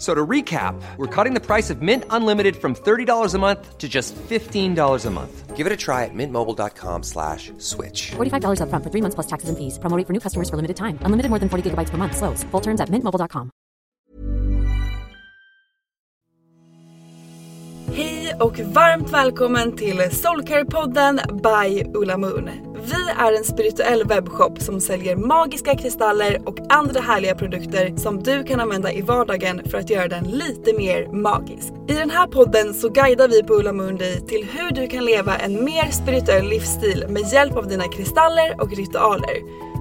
F- So to recap, we're cutting the price of Mint Unlimited from $30 a month to just $15 a month. Give it a try at mintmobile.com slash switch. $45 upfront for three months plus taxes and fees. Promo rate for new customers for limited time. Unlimited more than 40 gigabytes per month. Slows. Full terms at mintmobile.com. Hej och varmt välkommen till Soulcare-podden by Ulla Moon. Vi är en spirituell webbshop som säljer magiska kristaller och andra härliga produkter som du kan använda i vardagen för att göra den lite mer magisk. I den här podden så guidar vi på Ulla Mundi till hur du kan leva en mer spirituell livsstil med hjälp av dina kristaller och ritualer.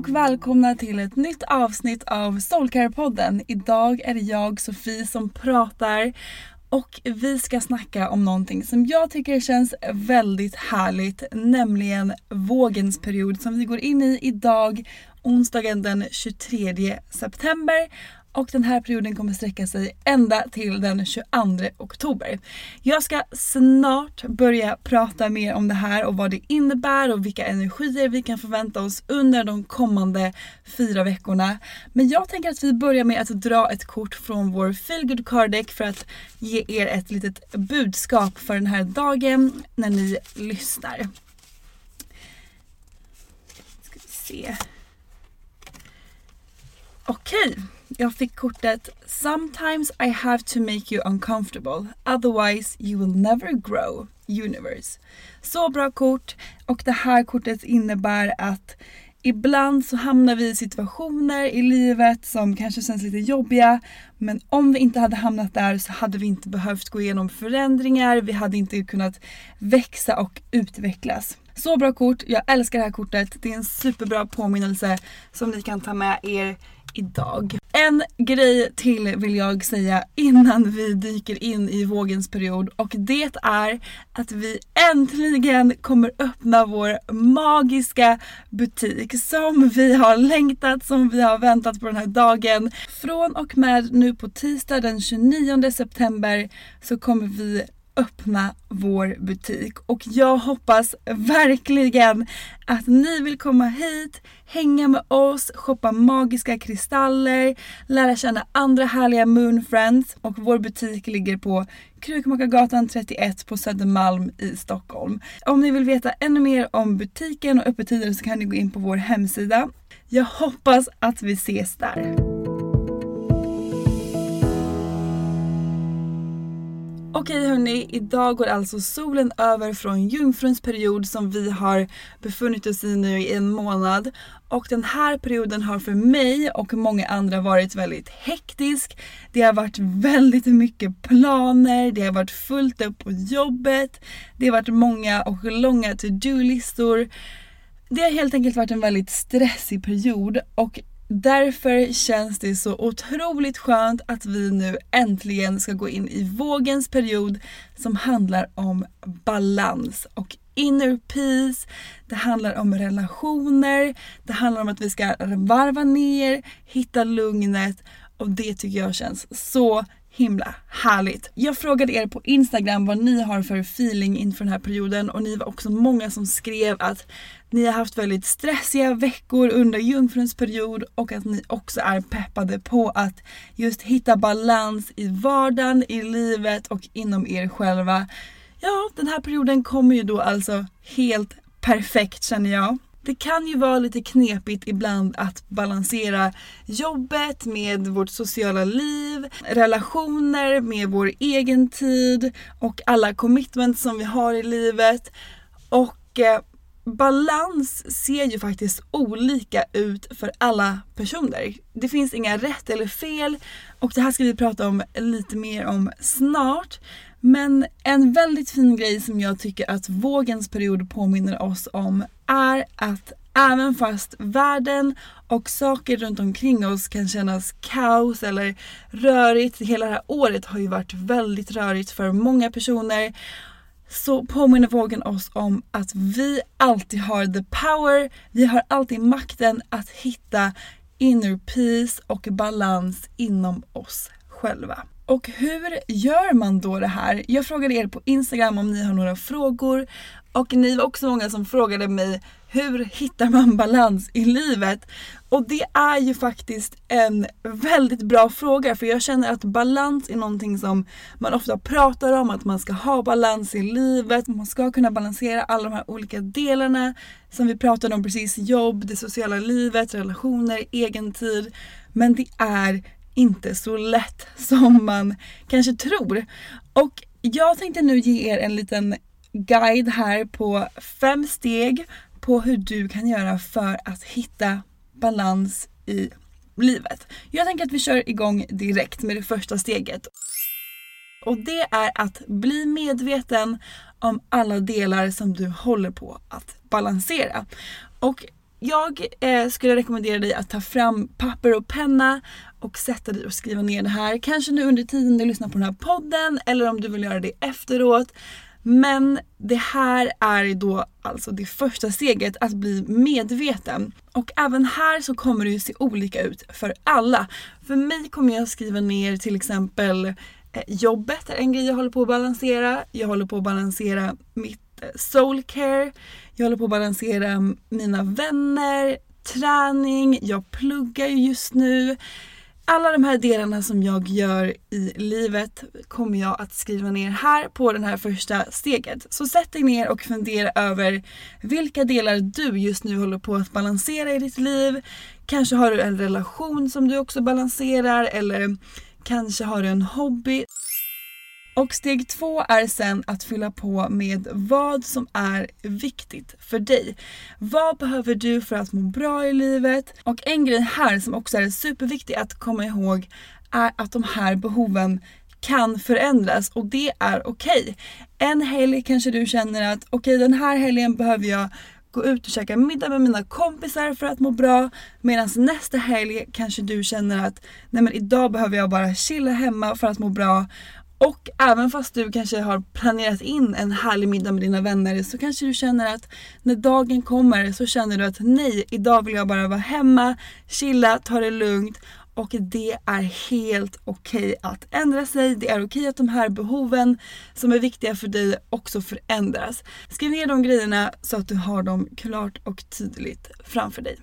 Och välkomna till ett nytt avsnitt av Soulcare-podden. Idag är det jag, Sofie, som pratar och vi ska snacka om någonting som jag tycker känns väldigt härligt, nämligen vågens period som vi går in i idag, onsdagen den 23 september. Och den här perioden kommer sträcka sig ända till den 22 oktober. Jag ska snart börja prata mer om det här och vad det innebär och vilka energier vi kan förvänta oss under de kommande fyra veckorna. Men jag tänker att vi börjar med att dra ett kort från vår feelgood card deck för att ge er ett litet budskap för den här dagen när ni lyssnar. Ska vi se. Okej, jag fick kortet Sometimes I have to make you uncomfortable, otherwise you will never grow. Universe. Så bra kort och det här kortet innebär att ibland så hamnar vi i situationer i livet som kanske känns lite jobbiga men om vi inte hade hamnat där så hade vi inte behövt gå igenom förändringar, vi hade inte kunnat växa och utvecklas. Så bra kort, jag älskar det här kortet. Det är en superbra påminnelse som ni kan ta med er idag. En grej till vill jag säga innan vi dyker in i vågens period och det är att vi äntligen kommer öppna vår magiska butik som vi har längtat, som vi har väntat på den här dagen. Från och med nu på tisdag den 29 september så kommer vi öppna vår butik och jag hoppas verkligen att ni vill komma hit, hänga med oss, shoppa magiska kristaller, lära känna andra härliga moonfriends och vår butik ligger på Krukmakargatan 31 på Södermalm i Stockholm. Om ni vill veta ännu mer om butiken och öppettider så kan ni gå in på vår hemsida. Jag hoppas att vi ses där. Okej hörni, idag går alltså solen över från jungfruns period som vi har befunnit oss i nu i en månad. Och den här perioden har för mig och många andra varit väldigt hektisk. Det har varit väldigt mycket planer, det har varit fullt upp på jobbet, det har varit många och långa to-do-listor. Det har helt enkelt varit en väldigt stressig period och Därför känns det så otroligt skönt att vi nu äntligen ska gå in i vågens period som handlar om balans och inner peace, det handlar om relationer, det handlar om att vi ska varva ner, hitta lugnet. Och det tycker jag känns så himla härligt. Jag frågade er på Instagram vad ni har för feeling inför den här perioden och ni var också många som skrev att ni har haft väldigt stressiga veckor under jungfruns period och att ni också är peppade på att just hitta balans i vardagen, i livet och inom er själva. Ja, den här perioden kommer ju då alltså helt perfekt känner jag. Det kan ju vara lite knepigt ibland att balansera jobbet med vårt sociala liv, relationer med vår egen tid och alla commitments som vi har i livet. Och eh, balans ser ju faktiskt olika ut för alla personer. Det finns inga rätt eller fel och det här ska vi prata om lite mer om snart. Men en väldigt fin grej som jag tycker att vågens period påminner oss om är att även fast världen och saker runt omkring oss kan kännas kaos eller rörigt, hela det här året har ju varit väldigt rörigt för många personer så påminner vågen oss om att vi alltid har the power, vi har alltid makten att hitta inner peace och balans inom oss själva. Och hur gör man då det här? Jag frågade er på Instagram om ni har några frågor och ni var också många som frågade mig hur hittar man balans i livet? Och det är ju faktiskt en väldigt bra fråga för jag känner att balans är någonting som man ofta pratar om, att man ska ha balans i livet, man ska kunna balansera alla de här olika delarna som vi pratade om precis, jobb, det sociala livet, relationer, egen tid. Men det är inte så lätt som man kanske tror. Och jag tänkte nu ge er en liten guide här på fem steg på hur du kan göra för att hitta balans i livet. Jag tänker att vi kör igång direkt med det första steget. Och det är att bli medveten om alla delar som du håller på att balansera. Och jag eh, skulle rekommendera dig att ta fram papper och penna och sätta dig och skriva ner det här. Kanske nu under tiden du lyssnar på den här podden eller om du vill göra det efteråt. Men det här är då alltså det första steget, att bli medveten. Och även här så kommer det ju se olika ut för alla. För mig kommer jag skriva ner till exempel eh, jobbet är en grej jag håller på att balansera. Jag håller på att balansera mitt Soulcare. Jag håller på att balansera mina vänner, träning, jag pluggar ju just nu alla de här delarna som jag gör i livet kommer jag att skriva ner här på det här första steget. Så sätt dig ner och fundera över vilka delar du just nu håller på att balansera i ditt liv. Kanske har du en relation som du också balanserar eller kanske har du en hobby. Och steg två är sen att fylla på med vad som är viktigt för dig. Vad behöver du för att må bra i livet? Och en grej här som också är superviktig att komma ihåg är att de här behoven kan förändras och det är okej. Okay. En helg kanske du känner att okej okay, den här helgen behöver jag gå ut och käka middag med mina kompisar för att må bra. Medan nästa helg kanske du känner att nej men idag behöver jag bara chilla hemma för att må bra. Och även fast du kanske har planerat in en härlig middag med dina vänner så kanske du känner att när dagen kommer så känner du att nej, idag vill jag bara vara hemma, chilla, ta det lugnt och det är helt okej okay att ändra sig. Det är okej okay att de här behoven som är viktiga för dig också förändras. Skriv ner de grejerna så att du har dem klart och tydligt framför dig.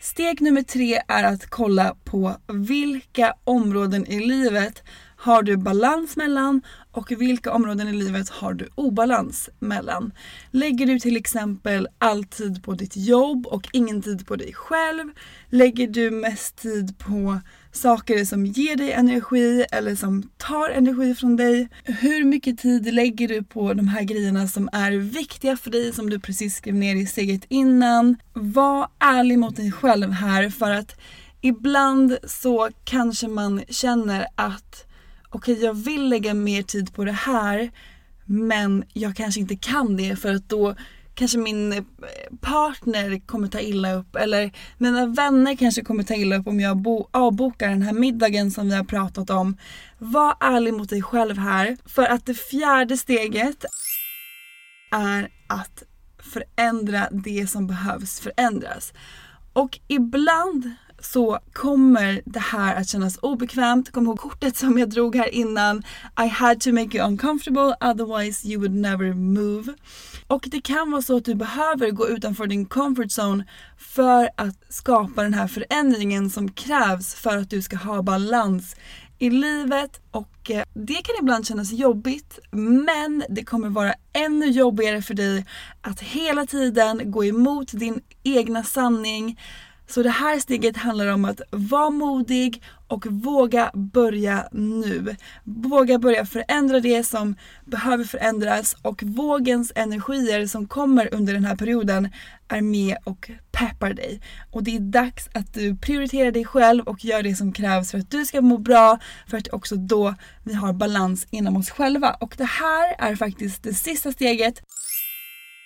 Steg nummer tre är att kolla på vilka områden i livet har du balans mellan och vilka områden i livet har du obalans mellan? Lägger du till exempel all tid på ditt jobb och ingen tid på dig själv? Lägger du mest tid på saker som ger dig energi eller som tar energi från dig? Hur mycket tid lägger du på de här grejerna som är viktiga för dig som du precis skrev ner i steget innan? Var ärlig mot dig själv här för att ibland så kanske man känner att okej okay, jag vill lägga mer tid på det här men jag kanske inte kan det för att då kanske min eh, partner kommer ta illa upp eller mina vänner kanske kommer ta illa upp om jag avbokar den här middagen som vi har pratat om. Var ärlig mot dig själv här för att det fjärde steget är att förändra det som behövs förändras. Och ibland så kommer det här att kännas obekvämt. Kom ihåg kortet som jag drog här innan. I had to make you uncomfortable otherwise you would never move. Och det kan vara så att du behöver gå utanför din comfort zone för att skapa den här förändringen som krävs för att du ska ha balans i livet och eh, det kan ibland kännas jobbigt men det kommer vara ännu jobbigare för dig att hela tiden gå emot din egna sanning så det här steget handlar om att vara modig och våga börja nu. Våga börja förändra det som behöver förändras och vågens energier som kommer under den här perioden är med och peppar dig. Och det är dags att du prioriterar dig själv och gör det som krävs för att du ska må bra, för att också då vi har balans inom oss själva. Och det här är faktiskt det sista steget.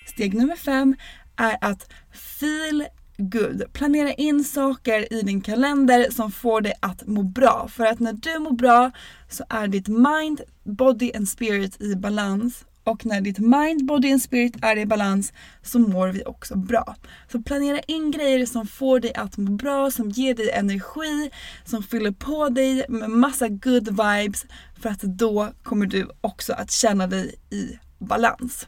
Steg nummer fem är att feel good. Planera in saker i din kalender som får dig att må bra. För att när du mår bra så är ditt mind, body and spirit i balans. Och när ditt mind, body and spirit är i balans så mår vi också bra. Så planera in grejer som får dig att må bra, som ger dig energi, som fyller på dig med massa good vibes. För att då kommer du också att känna dig i balans.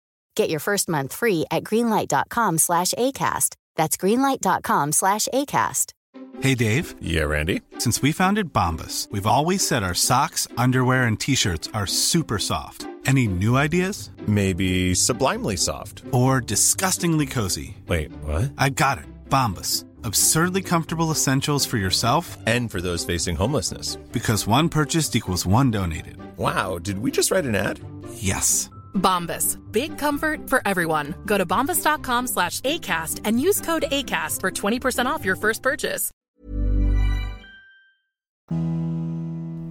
Get your first month free at greenlight.com slash ACAST. That's greenlight.com slash ACAST. Hey, Dave. Yeah, Randy. Since we founded Bombus, we've always said our socks, underwear, and t shirts are super soft. Any new ideas? Maybe sublimely soft. Or disgustingly cozy. Wait, what? I got it. Bombus. Absurdly comfortable essentials for yourself and for those facing homelessness. Because one purchased equals one donated. Wow, did we just write an ad? Yes. Bombas. Big comfort for everyone. Go to bombas.com slash ACAST and use code ACAST for 20% off your first purchase.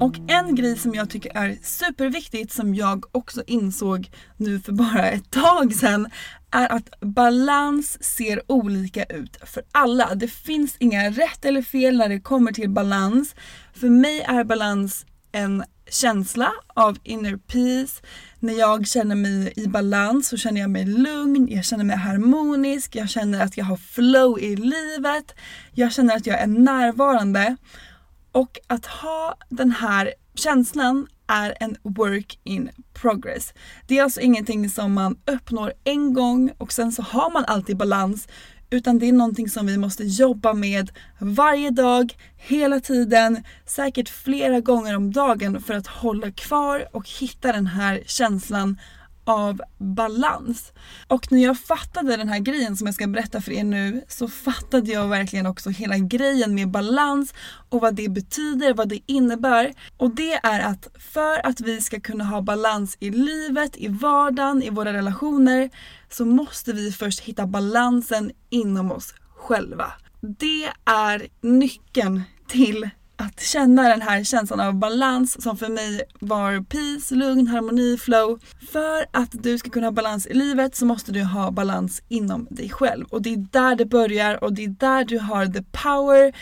Och en grej som jag tycker är superviktigt som jag också insåg nu för bara ett tag sedan är att balans ser olika ut för alla. Det finns inga rätt eller fel när det kommer till balans. För mig är balans en känsla av inner peace. När jag känner mig i balans så känner jag mig lugn, jag känner mig harmonisk, jag känner att jag har flow i livet. Jag känner att jag är närvarande. Och att ha den här känslan är en work in progress. Det är alltså ingenting som man uppnår en gång och sen så har man alltid balans. Utan det är någonting som vi måste jobba med varje dag, hela tiden, säkert flera gånger om dagen för att hålla kvar och hitta den här känslan av balans. Och när jag fattade den här grejen som jag ska berätta för er nu så fattade jag verkligen också hela grejen med balans och vad det betyder, vad det innebär. Och det är att för att vi ska kunna ha balans i livet, i vardagen, i våra relationer så måste vi först hitta balansen inom oss själva. Det är nyckeln till att känna den här känslan av balans som för mig var peace, lugn, harmoni, flow. För att du ska kunna ha balans i livet så måste du ha balans inom dig själv. Och det är där det börjar och det är där du har the power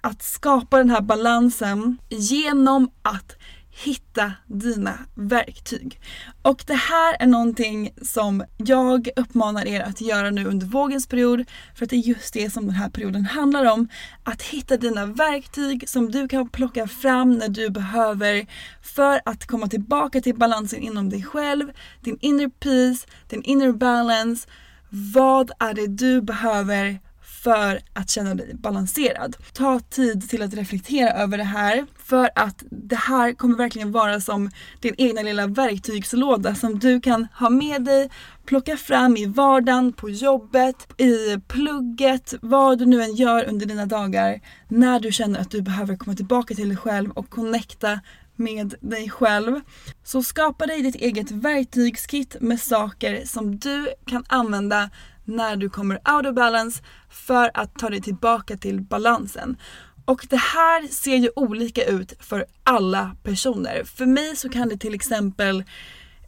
att skapa den här balansen genom att hitta dina verktyg. Och det här är någonting som jag uppmanar er att göra nu under vågens period för att det är just det som den här perioden handlar om. Att hitta dina verktyg som du kan plocka fram när du behöver för att komma tillbaka till balansen inom dig själv, din inner peace, din inner balance. Vad är det du behöver för att känna dig balanserad. Ta tid till att reflektera över det här för att det här kommer verkligen vara som din egna lilla verktygslåda som du kan ha med dig, plocka fram i vardagen, på jobbet, i plugget, vad du nu än gör under dina dagar när du känner att du behöver komma tillbaka till dig själv och connecta med dig själv. Så skapa dig ditt eget verktygskit med saker som du kan använda när du kommer out of balance för att ta dig tillbaka till balansen. Och det här ser ju olika ut för alla personer. För mig så kan det till exempel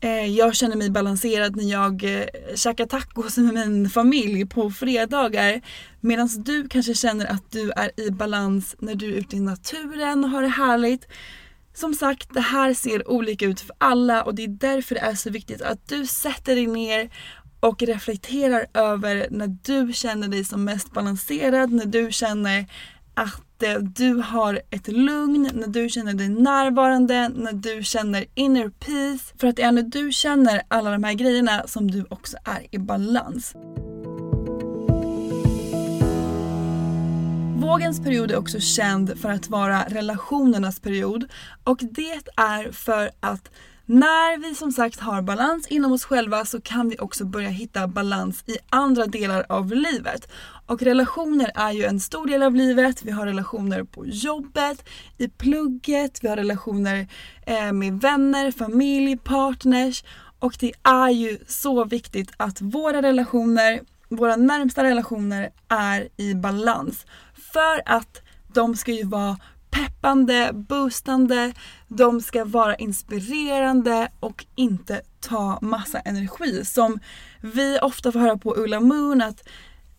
eh, jag känner mig balanserad när jag eh, käkar tacos med min familj på fredagar. Medan du kanske känner att du är i balans när du är ute i naturen och har det härligt. Som sagt, det här ser olika ut för alla och det är därför det är så viktigt att du sätter dig ner och reflekterar över när du känner dig som mest balanserad, när du känner att eh, du har ett lugn, när du känner dig närvarande, när du känner inner peace. För att det är när du känner alla de här grejerna som du också är i balans. Vågens period är också känd för att vara relationernas period och det är för att när vi som sagt har balans inom oss själva så kan vi också börja hitta balans i andra delar av livet. Och relationer är ju en stor del av livet. Vi har relationer på jobbet, i plugget, vi har relationer eh, med vänner, familj, partners. Och det är ju så viktigt att våra relationer, våra närmsta relationer är i balans. För att de ska ju vara peppande, boostande, de ska vara inspirerande och inte ta massa energi. Som vi ofta får höra på Ulla Moon att,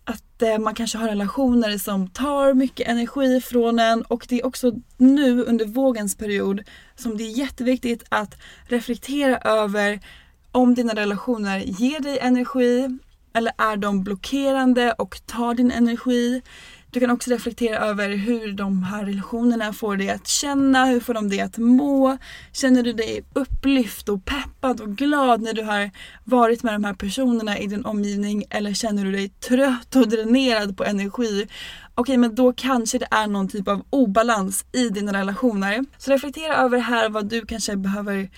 att eh, man kanske har relationer som tar mycket energi från en och det är också nu under vågens period som det är jätteviktigt att reflektera över om dina relationer ger dig energi eller är de blockerande och tar din energi? Du kan också reflektera över hur de här relationerna får dig att känna, hur får de dig att må? Känner du dig upplyft och peppad och glad när du har varit med de här personerna i din omgivning eller känner du dig trött och dränerad på energi? Okej, men då kanske det är någon typ av obalans i dina relationer. Så reflektera över här vad du kanske behöver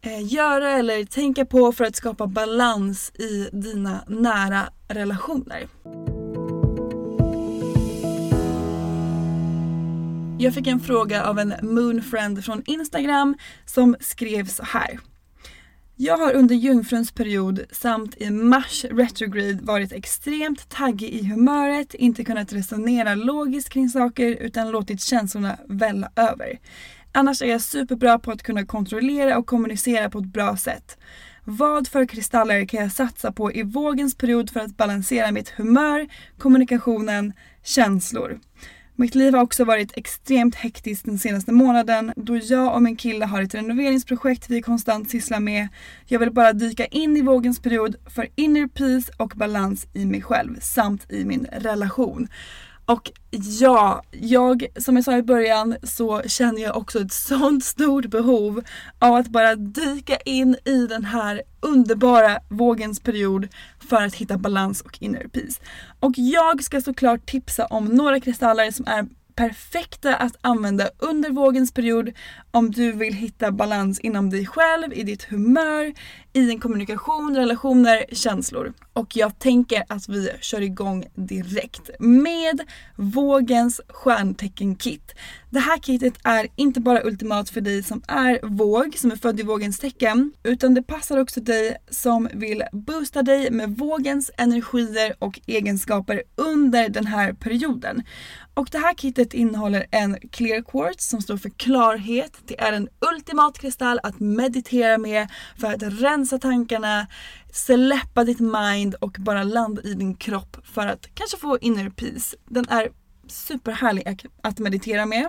eh, göra eller tänka på för att skapa balans i dina nära relationer. Jag fick en fråga av en moonfriend från Instagram som skrev så här. Jag har under jungfruns period samt i mars retrograde varit extremt taggig i humöret, inte kunnat resonera logiskt kring saker utan låtit känslorna välla över. Annars är jag superbra på att kunna kontrollera och kommunicera på ett bra sätt. Vad för kristaller kan jag satsa på i vågens period för att balansera mitt humör, kommunikationen, känslor? Mitt liv har också varit extremt hektiskt den senaste månaden då jag och min kille har ett renoveringsprojekt vi konstant sysslar med. Jag vill bara dyka in i vågens period för inner peace och balans i mig själv samt i min relation. Och ja, jag som jag sa i början så känner jag också ett sånt stort behov av att bara dyka in i den här underbara vågens period för att hitta balans och inner peace. Och jag ska såklart tipsa om några kristaller som är perfekta att använda under vågens period om du vill hitta balans inom dig själv, i ditt humör, i en kommunikation, relationer, känslor. Och jag tänker att vi kör igång direkt med vågens stjärntecken-kit. Det här kitet är inte bara ultimat för dig som är våg, som är född i vågens tecken, utan det passar också dig som vill boosta dig med vågens energier och egenskaper under den här perioden. Och det här kitet innehåller en clear quartz som står för klarhet. Det är en ultimat kristall att meditera med för att rensa tankarna, släppa ditt mind och bara landa i din kropp för att kanske få inner peace. Den är superhärlig att meditera med.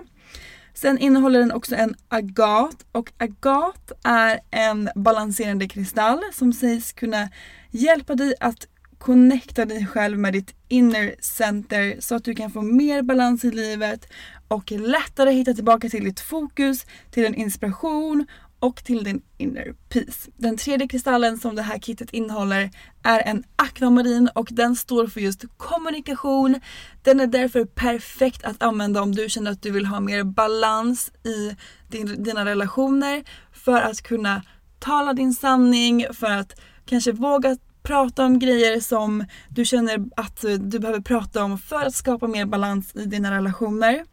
Sen innehåller den också en agat och agat är en balanserande kristall som sägs kunna hjälpa dig att connecta dig själv med ditt inner center så att du kan få mer balans i livet och lättare hitta tillbaka till ditt fokus, till en inspiration och till din inner peace. Den tredje kristallen som det här kittet innehåller är en akvamarin och den står för just kommunikation. Den är därför perfekt att använda om du känner att du vill ha mer balans i din, dina relationer för att kunna tala din sanning, för att kanske våga prata om grejer som du känner att du behöver prata om för att skapa mer balans i dina relationer.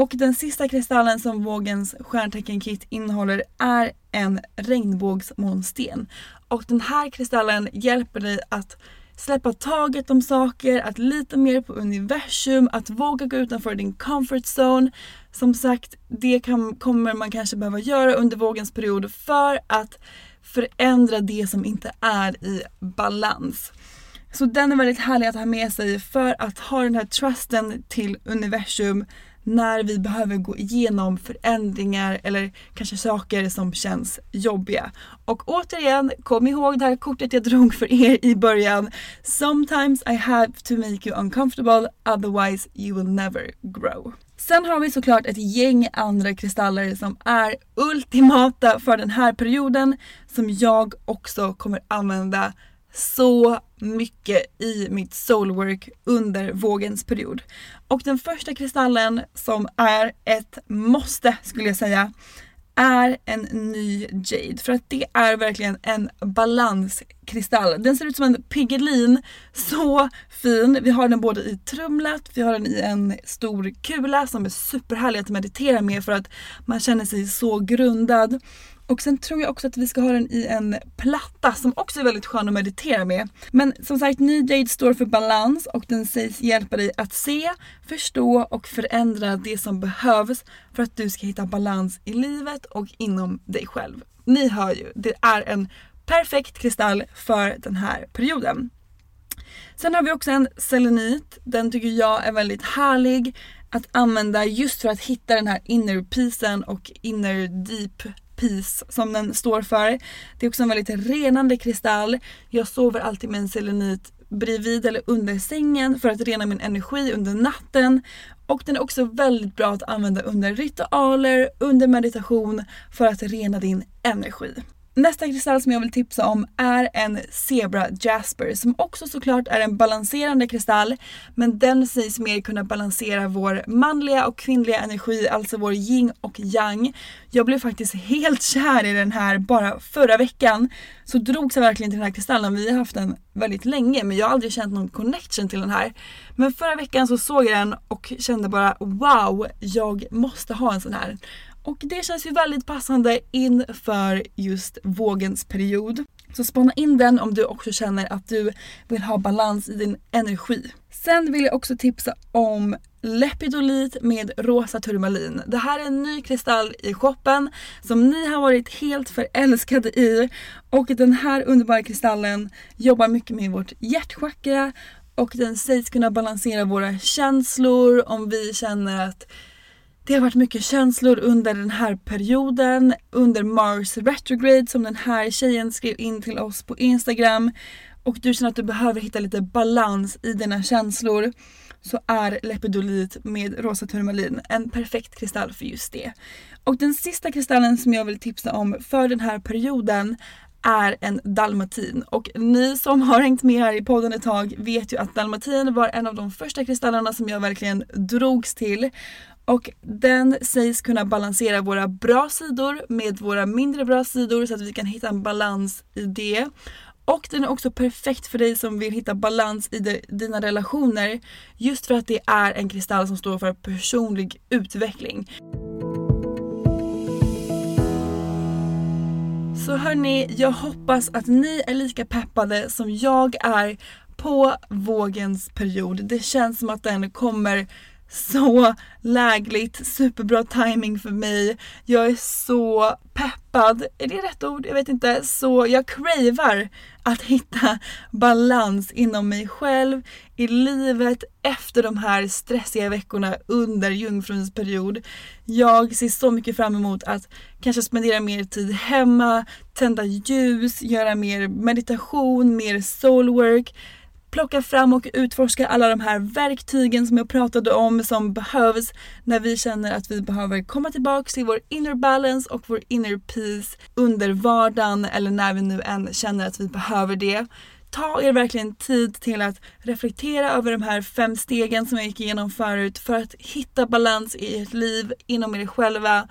Och den sista kristallen som vågens stjärntecken-kit innehåller är en regnbågsmånsten. Och den här kristallen hjälper dig att släppa taget om saker, att lita mer på universum, att våga gå utanför din comfort zone. Som sagt, det kan, kommer man kanske behöva göra under vågens period för att förändra det som inte är i balans. Så den är väldigt härlig att ha med sig för att ha den här trusten till universum när vi behöver gå igenom förändringar eller kanske saker som känns jobbiga. Och återigen, kom ihåg det här kortet jag drog för er i början. Sometimes I have to make you uncomfortable, otherwise you will never grow. Sen har vi såklart ett gäng andra kristaller som är ultimata för den här perioden som jag också kommer använda så mycket i mitt soulwork under vågens period. Och den första kristallen som är ett måste skulle jag säga är en ny Jade. För att det är verkligen en balanskristall. Den ser ut som en Piggelin. Så fin. Vi har den både i trumlat, vi har den i en stor kula som är superhärlig att meditera med för att man känner sig så grundad. Och sen tror jag också att vi ska ha den i en platta som också är väldigt skön att meditera med. Men som sagt, Ny Jade står för balans och den sägs hjälpa dig att se, förstå och förändra det som behövs för att du ska hitta balans i livet och inom dig själv. Ni hör ju, det är en perfekt kristall för den här perioden. Sen har vi också en selenit. Den tycker jag är väldigt härlig att använda just för att hitta den här inner peacen och inner deep peace som den står för. Det är också en väldigt renande kristall. Jag sover alltid med en selenit bredvid eller under sängen för att rena min energi under natten. Och den är också väldigt bra att använda under ritualer, under meditation för att rena din energi. Nästa kristall som jag vill tipsa om är en Zebra Jasper som också såklart är en balanserande kristall men den sägs mer kunna balansera vår manliga och kvinnliga energi, alltså vår yin och yang. Jag blev faktiskt helt kär i den här bara förra veckan. Så drogs jag verkligen till den här kristallen. Vi har haft den väldigt länge men jag har aldrig känt någon connection till den här. Men förra veckan så såg jag den och kände bara wow, jag måste ha en sån här. Och det känns ju väldigt passande inför just vågens period. Så spana in den om du också känner att du vill ha balans i din energi. Sen vill jag också tipsa om Lepidolit med rosa turmalin. Det här är en ny kristall i shoppen som ni har varit helt förälskade i. Och den här underbara kristallen jobbar mycket med vårt hjärtchakra och den sägs kunna balansera våra känslor om vi känner att det har varit mycket känslor under den här perioden, under Mars retrograde som den här tjejen skrev in till oss på Instagram. och du känner att du behöver hitta lite balans i dina känslor så är lepidolit med rosa turmalin en perfekt kristall för just det. Och den sista kristallen som jag vill tipsa om för den här perioden är en dalmatin och ni som har hängt med här i podden ett tag vet ju att dalmatin var en av de första kristallerna som jag verkligen drogs till och den sägs kunna balansera våra bra sidor med våra mindre bra sidor så att vi kan hitta en balans i det. Och den är också perfekt för dig som vill hitta balans i de, dina relationer just för att det är en kristall som står för personlig utveckling. Så hörni, jag hoppas att ni är lika peppade som jag är på vågens period. Det känns som att den kommer så lägligt, superbra timing för mig. Jag är så peppad, är det rätt ord? Jag vet inte. Så jag cravar att hitta balans inom mig själv, i livet, efter de här stressiga veckorna under jungfruns period. Jag ser så mycket fram emot att kanske spendera mer tid hemma, tända ljus, göra mer meditation, mer soulwork plocka fram och utforska alla de här verktygen som jag pratade om som behövs när vi känner att vi behöver komma tillbaka till vår inner balance och vår inner peace under vardagen eller när vi nu än känner att vi behöver det. Ta er verkligen tid till att reflektera över de här fem stegen som jag gick igenom förut för att hitta balans i ert liv inom er själva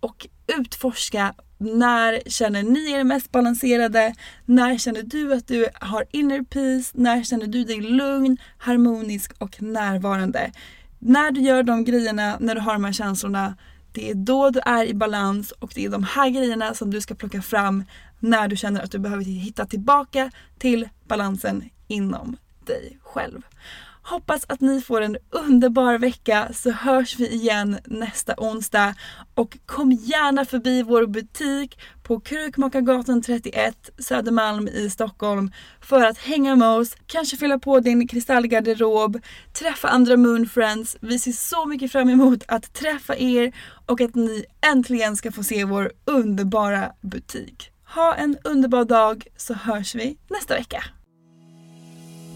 och utforska när känner ni er mest balanserade? När känner du att du har inner peace? När känner du dig lugn, harmonisk och närvarande? När du gör de grejerna, när du har de här känslorna, det är då du är i balans och det är de här grejerna som du ska plocka fram när du känner att du behöver hitta tillbaka till balansen inom dig själv. Hoppas att ni får en underbar vecka så hörs vi igen nästa onsdag. Och kom gärna förbi vår butik på Krukmakargatan 31 Södermalm i Stockholm för att hänga med oss, kanske fylla på din kristallgarderob, träffa andra Moonfriends. Vi ser så mycket fram emot att träffa er och att ni äntligen ska få se vår underbara butik. Ha en underbar dag så hörs vi nästa vecka.